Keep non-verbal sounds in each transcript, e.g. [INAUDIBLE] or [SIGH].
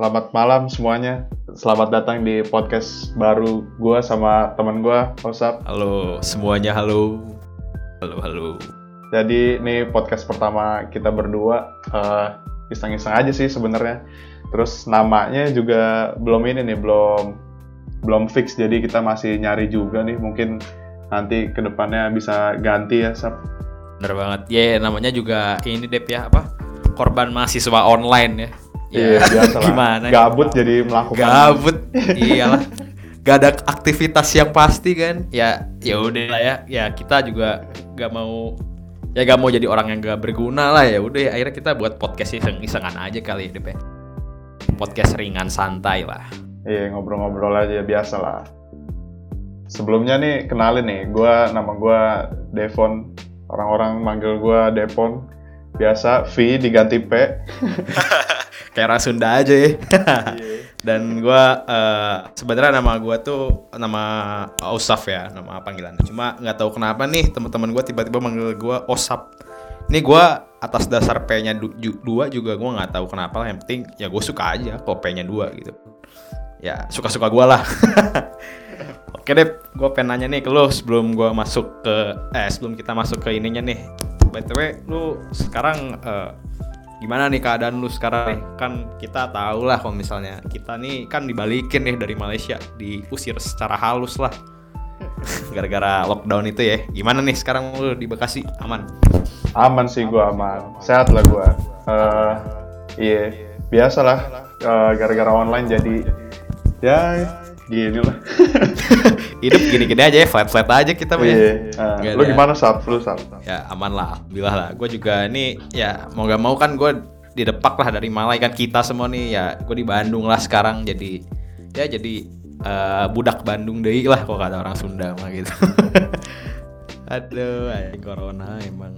Selamat malam semuanya. Selamat datang di podcast baru gue sama teman gue, Osap. Halo semuanya, halo. Halo, halo. Jadi ini podcast pertama kita berdua. eh, iseng-iseng aja sih sebenarnya. Terus namanya juga belum ini nih, belum belum fix. Jadi kita masih nyari juga nih. Mungkin nanti ke depannya bisa ganti ya, Sap. Bener banget. Ya, namanya juga ini Dep ya, apa? Korban mahasiswa online ya. Iya, biasa lah. Gimana? Gabut jadi melakukan. Gabut. Iyalah. [LAUGHS] Gak ada aktivitas yang pasti kan. Ya, ya udah lah ya. Ya kita juga gak mau ya gak mau jadi orang yang gak berguna lah ya. Udah ya, akhirnya kita buat podcast iseng-isengan aja kali ya, Dep ya. Podcast ringan santai lah. Iya, ngobrol-ngobrol aja biasa lah. Sebelumnya nih kenalin nih, gua nama gua Devon. Orang-orang manggil gua Devon. Biasa V diganti P. [LAUGHS] Kayak orang Sunda aja ya. Dan gua eh, sebenarnya nama gua tuh nama Osaf ya, nama panggilan. Cuma nggak tahu kenapa nih teman-teman gua tiba-tiba manggil gua Osap. Ini gua atas dasar P-nya du- ju- dua juga gua nggak tahu kenapa lah. Yang penting ya gue suka aja kok P-nya dua gitu. Ya suka-suka gua lah. [LAUGHS] Oke deh, gue pengen nanya nih ke lu sebelum gua masuk ke eh sebelum kita masuk ke ininya nih. By the way, lu sekarang eh, gimana nih keadaan lu sekarang nih? Kan kita tahu lah kalau misalnya kita nih kan dibalikin nih dari Malaysia, diusir secara halus lah. [LAUGHS] Gara-gara lockdown itu ya. Gimana nih sekarang lu di Bekasi? Aman? Aman sih gua aman. Sehat lah gua. Eh, iya, biasalah. Eh, gara-gara online jadi ya gini lah. [LAUGHS] Hidup gini-gini aja ya, flat-flat aja kita mah ya. Iya. Eh, Nggak lu gimana Sap? Lu Sap? ya aman lah alhamdulillah lah gue juga nih ya mau gak mau kan gue didepak lah dari Malai kan kita semua nih ya gue di Bandung lah sekarang jadi ya jadi eh, budak Bandung deh lah kok kata orang Sunda mah gitu [LAUGHS] aduh anjing corona emang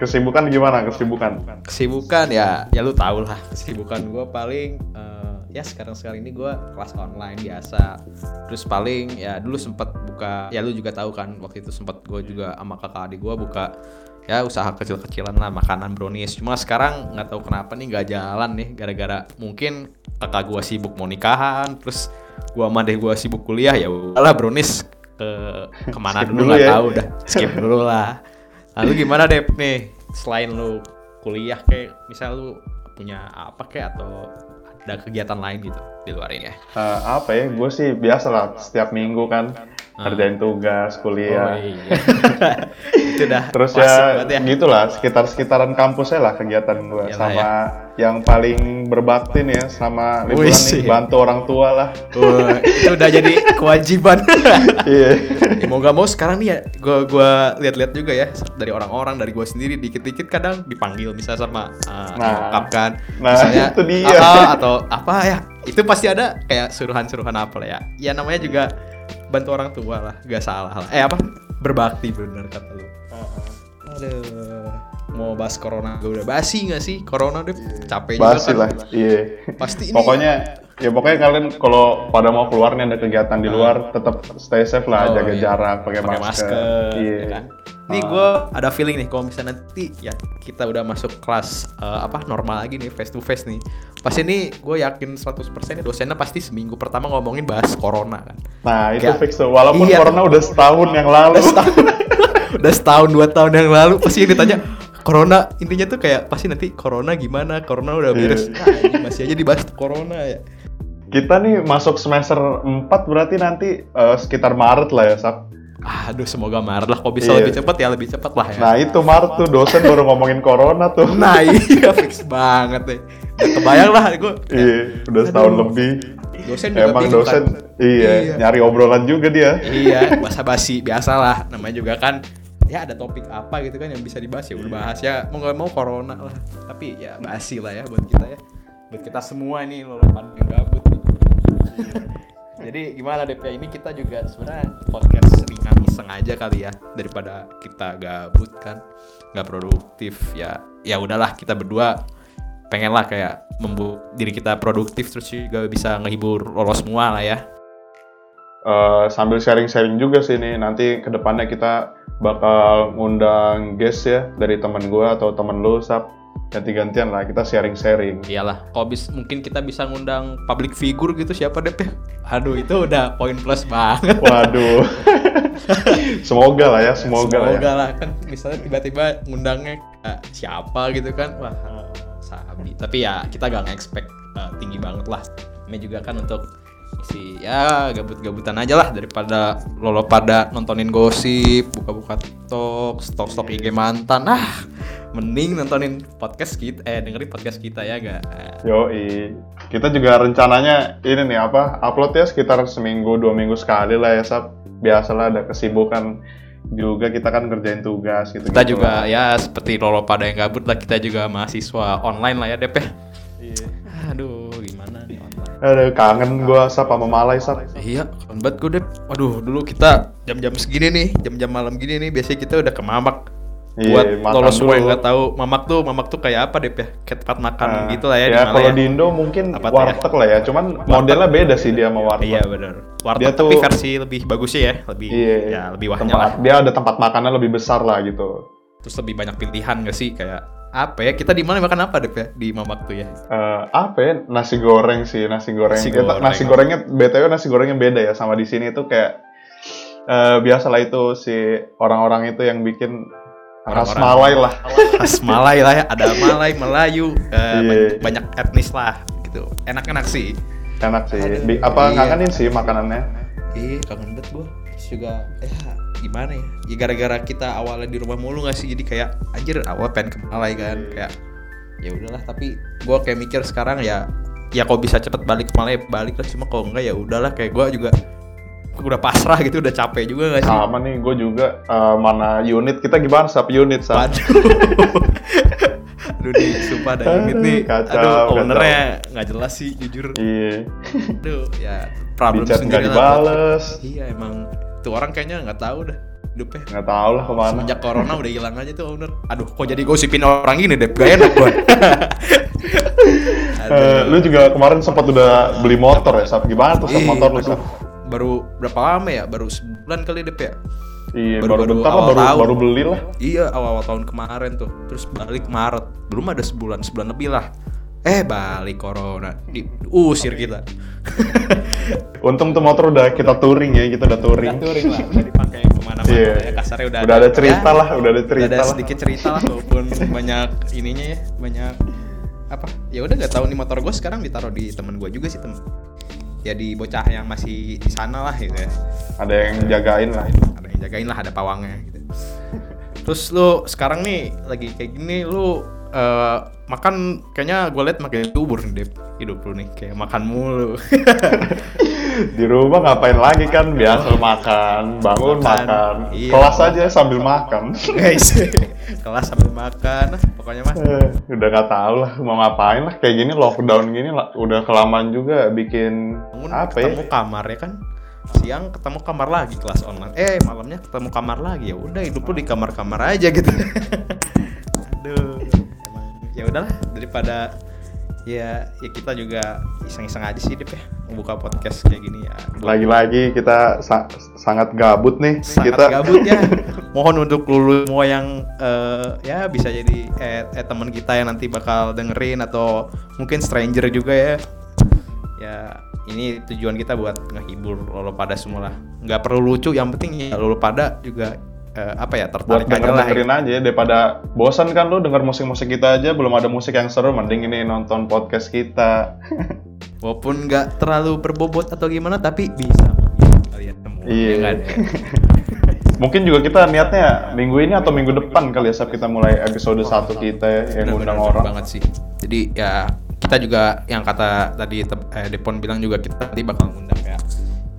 Kesibukan gimana? Kesibukan? kesibukan ya ya lu tau lah kesibukan gue paling eh, ya sekarang sekarang ini gue kelas online biasa terus paling ya dulu sempet buka ya lu juga tahu kan waktu itu sempet gue juga sama kakak adik gue buka ya usaha kecil-kecilan lah makanan brownies cuma sekarang nggak tahu kenapa nih nggak jalan nih gara-gara mungkin kakak gue sibuk mau nikahan terus gue sama adek gue sibuk kuliah ya lah brownies ke ke mana Skip dulu nggak ya. tahu udah skip dulu lah Lalu gimana Dep nih? Selain lu kuliah kayak misal lu punya apa kayak atau ada kegiatan lain gitu di luar ini ya? Eh, apa ya? Gue sih biasa lah. Setiap minggu kan kerjain tugas, Oh kuliah. iya. [LAUGHS] itu dah. Terus ya, ya. gitulah sekitar-sekitaran kampusnya lah kegiatan gue Iyalah sama ya. yang paling berbakti nih ya sama liburan Wih, nih bantu orang tua lah. Wah, itu udah jadi kewajiban. [LAUGHS] Iya. ya, mau gak mau sekarang nih ya, gua gua lihat-lihat juga ya dari orang-orang dari gua sendiri dikit-dikit kadang dipanggil misalnya sama uh, Nah. kan, Nah, misalnya itu dia. "Ah, atau apa ya, itu pasti ada kayak suruhan-suruhan apa lah ya. Ya namanya juga bantu orang tua lah, gak salah lah. Eh apa? Berbakti bener kata lu. Aduh, mau bahas corona gue udah basi gak sih corona deh capek juga Basi kan. lah. Iya. Pasti ini Pokoknya ya pokoknya kalian kalau pada mau keluar nih ada kegiatan di luar tetap stay safe lah, Oh, jaga iya. jarak, pakai masker. masker, Iya. ya kan? Nih gue ada feeling nih kalau misalnya nanti ya kita udah masuk kelas eh, apa normal lagi nih face to face nih. Pas ini gue yakin 100% nih dosennya pasti seminggu pertama ngomongin bahas corona kan. Nah, itu Kayak- fix tuh. Walaupun Iya. corona udah setahun yang lalu. Udah setahun, [LAUGHS] udah setahun dua tahun yang lalu pasti yang ditanya corona intinya tuh kayak pasti nanti corona gimana corona udah beres Iya. nah, masih aja dibahas corona ya Kita nih masuk semester 4 berarti nanti eh, sekitar Maret lah ya, Sap. aduh semoga Maret lah kok bisa Iya. lebih cepat ya lebih cepat lah ya Nah, itu Maret tuh dosen baru ngomongin corona tuh. [LAUGHS] Nah iya fix banget deh. Kebayang lah gue. Iya, udah setahun Aduh. lebih. Dosen juga Emang bingung dosen, kan. iya, Iya. nyari obrolan juga dia. Iya, basa basi biasa lah. Namanya juga kan ya ada topik apa gitu kan yang bisa dibahas ya udah bahas ya mau nggak mau corona lah tapi ya basi lah ya buat kita ya buat kita semua nih lo yang gabut nih jadi gimana DP ini kita juga sebenarnya podcast ringan iseng aja kali ya daripada kita gabut kan. Nggak produktif ya ya udahlah kita berdua pengen lah kayak membuat diri kita produktif terus juga bisa ngehibur lolos semua lah ya. Eh, sambil sharing-sharing juga sih nih, nanti ke depannya kita bakal ngundang guest ya dari temen gue atau temen lu, Sap. Ganti-gantian lah kita sharing-sharing. Iyalah, kalau bis mungkin kita bisa ngundang public figure gitu siapa deh ya? Aduh, itu udah poin plus banget. Waduh. [LAUGHS] semoga lah ya, semoga, semoga lah ya. lah kan misalnya tiba-tiba ngundangnya eh, siapa gitu kan. Wah, sabi. Tapi ya kita gak nge-expect eh, tinggi banget lah. Ini juga kan untuk isi ya gabut-gabutan aja lah daripada lolo pada nontonin gosip, buka-buka TikTok, stok-stok IG mantan. Ah, mending nontonin podcast kita eh dengerin podcast kita ya gak? Yoi. Kita juga rencananya ini nih apa? Upload ya sekitar seminggu dua minggu sekali lah ya Sab. Biasalah ada kesibukan juga kita kan kerjain tugas gitu. Kita juga ya seperti lolo pada yang gabut lah kita juga mahasiswa online lah ya Dep ya. Iya. Aduh gimana nih online. Aduh kangen gua Sab sama Malai Sab. Iya, kangen banget gue Dep. Waduh dulu kita jam-jam segini nih, jam-jam malam gini nih biasanya kita udah ke Mamak. Iya, Buat makan lolos semua yang nggak tahu Mamak tuh Mamak tuh kayak apa Dep ya? Kayak tempat makan Nah, gitu lah ya, di ya Malaya. kalau di Indo mungkin Apa ya? warteg lah ya, cuman modelnya beda sih dia sama warteg. Iya benar. Warteg Dia tapi tuh- versi lebih bagusnya ya, lebih Iya, ya lebih wahnya tempat, lah. Dia ada tempat makannya lebih besar lah gitu. Terus lebih banyak pilihan gak sih kayak apa ya? Kita di mana makan apa Dep ya? Di Mamak tuh ya. Eh, apa ya? Nasi goreng sih, nasi goreng. Nasi goreng. nasi gorengnya BTW nasi gorengnya beda ya sama di sini itu kayak eh biasalah itu si orang-orang itu yang bikin Orang-orang. malai lah. Khas Malay lah ya, ada Malay, Melayu, eh, Iya. banyak, banyak etnis lah gitu. Enak-enak sih. Enak sih. Aduh, apa iya. ngangenin sih makanannya? Iya kangen banget gue Terus juga ya gimana ya Ya gara-gara kita awalnya di rumah mulu gak sih Jadi kayak anjir awal pengen ke Malay kan Iya. Kayak ya udahlah tapi gue kayak mikir sekarang ya ya kalau bisa cepet balik ke Malay balik lah cuma kalau enggak ya udahlah kayak gue juga gua udah pasrah gitu udah capek juga gak sih Sama nih, gue juga eh, mana unit kita gimana sap unit. Waduh [LAUGHS] Aduh nih sumpah ada unit nih Kacau, Aduh ownernya nggak jelas sih jujur Iya. Aduh ya problem Di chat nggak sendiri lah buat- dibales. Iya emang tuh orang kayaknya nggak tahu dah hidupnya. Nggak tahu lah ke mana. Semenjak corona udah hilang aja tuh owner. Aduh, kok jadi gosipin orang gini deh, gak enak gua. [LAUGHS] Eh, lu juga kemarin sempat udah beli motor ya, Sap? Gimana tuh Ih, motor lu, aduh. Baru berapa lama ya? Baru sebulan kali deh ya. Iya, baru- baru, baru bentar lah, awal baru, tahun. baru beli lah. Iya, awal-awal tahun kemarin tuh. Terus balik Maret. Belum ada sebulan, sebulan lebih lah. Eh, balik corona. Diusir kita. [LAUGHS] Untung tuh motor udah kita touring ya, kita udah touring. touring lah, udah dipakai ke mana-mana Iya. ya. Kasarnya udah, Udah ada cerita ya, lah, udah ada cerita udah ada lah. sedikit cerita lah walaupun banyak ininya ya banyak apa ya udah nggak tahu nih motor gue sekarang ditaruh di temen gue juga sih temen ya di bocah yang masih di sana lah gitu ya Ada yang jagain lah. ada yang jagain lah ada pawangnya gitu terus lu sekarang nih lagi kayak gini lu eh, makan kayaknya gue liat makin subur nih Dep. hidup lu nih kayak makan mulu [LAUGHS] Di rumah ngapain lagi kan? Biasa makan, bangun Makan. makan. Iya. Kelas aja sambil makan. guys [LAUGHS] kelas sambil makan nah, pokoknya mah Eh, udah nggak tahu lah mau ngapain lah kayak gini lockdown gini lah udah kelamaan juga bikin bangun apa ya ketemu kamar ya kan siang ketemu kamar lagi kelas online eh malamnya ketemu kamar lagi ya udah hidup lu di kamar-kamar aja gitu [LAUGHS] aduh emang ya udahlah daripada ya ya kita juga iseng-iseng aja sih Dip ya membuka podcast kayak gini ya. Lagi-lagi kita sa- sangat gabut nih sangat kita. gabut ya. [LAUGHS] Mohon untuk lulu semua yang eh, ya bisa jadi eh, eh, teman kita yang nanti bakal dengerin atau mungkin stranger juga ya. Ya ini tujuan kita buat ngehibur lo pada semua lah. Nggak perlu lucu yang penting ya lo pada juga eh, apa ya buat tertarik aja denger lah dengerin aja ya, daripada bosan kan lu denger musik-musik kita aja belum ada musik yang seru mending ini nonton podcast kita [LAUGHS] walaupun nggak terlalu berbobot atau gimana tapi bisa kalian semua Iya. ya kan? [LAUGHS] mungkin juga kita niatnya minggu ini atau minggu depan kali ya saat kita mulai episode 1 kita ya yang undang orang banget sih. Jadi ya kita juga yang kata tadi eh, Depon bilang juga kita nanti bakal kayak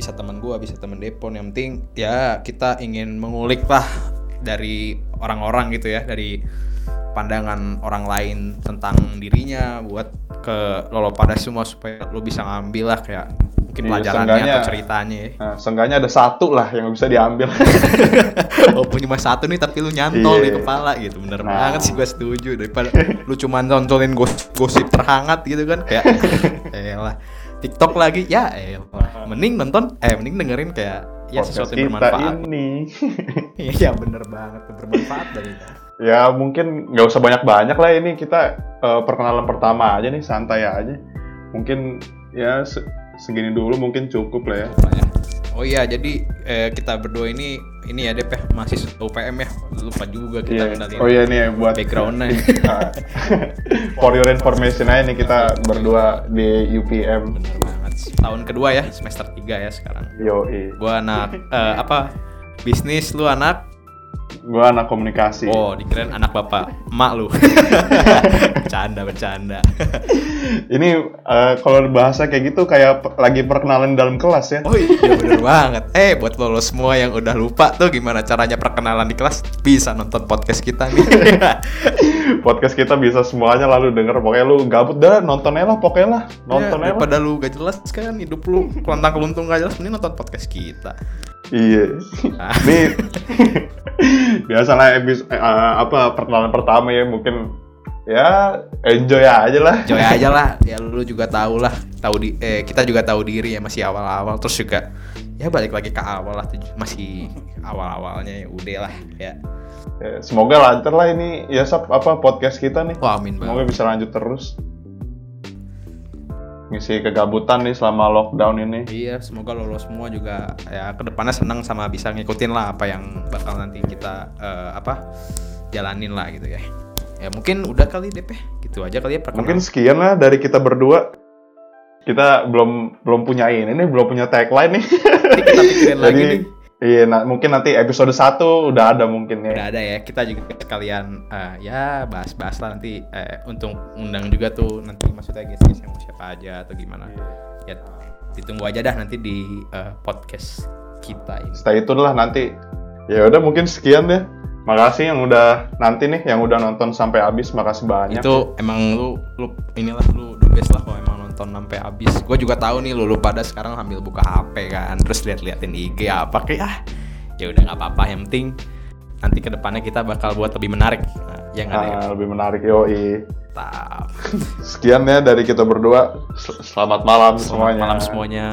bisa teman gua, bisa teman Depon. Yang penting ya kita ingin mengulik lah dari orang-orang gitu ya, dari pandangan orang lain tentang dirinya buat ke lolo pada semua supaya lo bisa ngambil lah kayak mungkin Iya, pelajarannya atau ceritanya ya. Nah, seenggaknya ada satu lah yang bisa diambil. [LAUGHS] Walaupun cuma satu nih tapi lu nyantol Iya. di kepala gitu bener Nah. banget sih gue setuju daripada lu cuma nontonin gos- gosip terhangat gitu kan kayak [LAUGHS] elah TikTok lagi ya elah mending nonton eh mending dengerin kayak ya Podcast sesuatu yang kita bermanfaat ini. [LAUGHS] iya bener banget bermanfaat dari ya mungkin nggak usah banyak-banyak lah ini kita uh, perkenalan pertama aja nih santai aja. Mungkin ya se segini dulu mungkin cukup lah ya. Oh iya, jadi eh, kita berdua ini ini ya ya, masih UPM ya. Lupa juga kita Iya. kenalin Oh iya nih buat backgroundnya. Ah. [LAUGHS] For your information aja nih kita berdua di UPM. Bener banget. Tahun kedua ya, semester 3 ya sekarang. Yoi. Gua anak eh, apa? Bisnis, lu anak? Gua anak komunikasi. Oh, dikirain anak bapak, emak lu. [LAUGHS] bercanda, bercanda. Ini eh, kalau bahasa kayak gitu kayak lagi perkenalan dalam kelas ya. Oh iya bener banget. Eh buat lo, lo semua yang udah lupa tuh gimana caranya perkenalan di kelas bisa nonton podcast kita nih. [LAUGHS] Podcast kita bisa semuanya lalu denger pokoknya lu gabut dah nontonnya lah pokoknya lah. Nonton Nontonnya lah. daripada lu gak jelas kan hidup lu kelantang keluntung gak jelas mending nonton podcast kita. Iya. Ah. Nih [LAUGHS] biasalah episode apa perkenalan pertama ya mungkin ya enjoy aja lah. Joy aja lah. [LAUGHS] Ya lu juga tahu lah. Tahu di eh kita juga tahu diri ya masih awal-awal terus juga ya balik lagi ke awal lah masih awal-awalnya ya udah lah ya. Ya, semoga lancar lah ini ya Sab, apa podcast kita nih. Wah amin Semoga bisa lanjut terus. Ngisi kegabutan nih selama lockdown ini. Iya, semoga lo, lo semua juga ya ke depannya senang sama bisa ngikutin lah apa yang bakal nanti kita eh, apa jalanin lah gitu ya. Ya mungkin udah kali deh, gitu aja kali ya perkenalan. Mungkin sekian lah dari kita berdua. Kita belum belum punya ini nih, belum punya tagline nih. Nanti kita pikirin [LAUGHS] lagi Jadi, nih. Iya, nah, mungkin nanti episode 1 udah ada mungkin ya. Udah ada ya, kita juga sekalian eh, ya bahas-bahas lah nanti eh, untuk undang juga tuh nanti maksudnya guys-guys yang mau siapa aja atau gimana. Ya ditunggu aja dah nanti di eh, podcast kita ini. Stay tune lah nanti. Ya udah mungkin sekian deh. Makasih yang udah nanti nih yang udah nonton sampai habis, makasih banyak. itu emang lu lu inilah lu the best lah kalau emang nonton sampai habis gue juga tahu nih lu, lu pada sekarang sambil buka HP kan terus lihat-liatin IG apa kayak ah ya udah nggak apa-apa yang penting nanti ke depannya kita bakal buat lebih menarik nah, yang ada Ah, lebih menarik yoi. Tap. Sekian ya dari kita berdua. Sel- Selamat malam Selamat semuanya. malam semuanya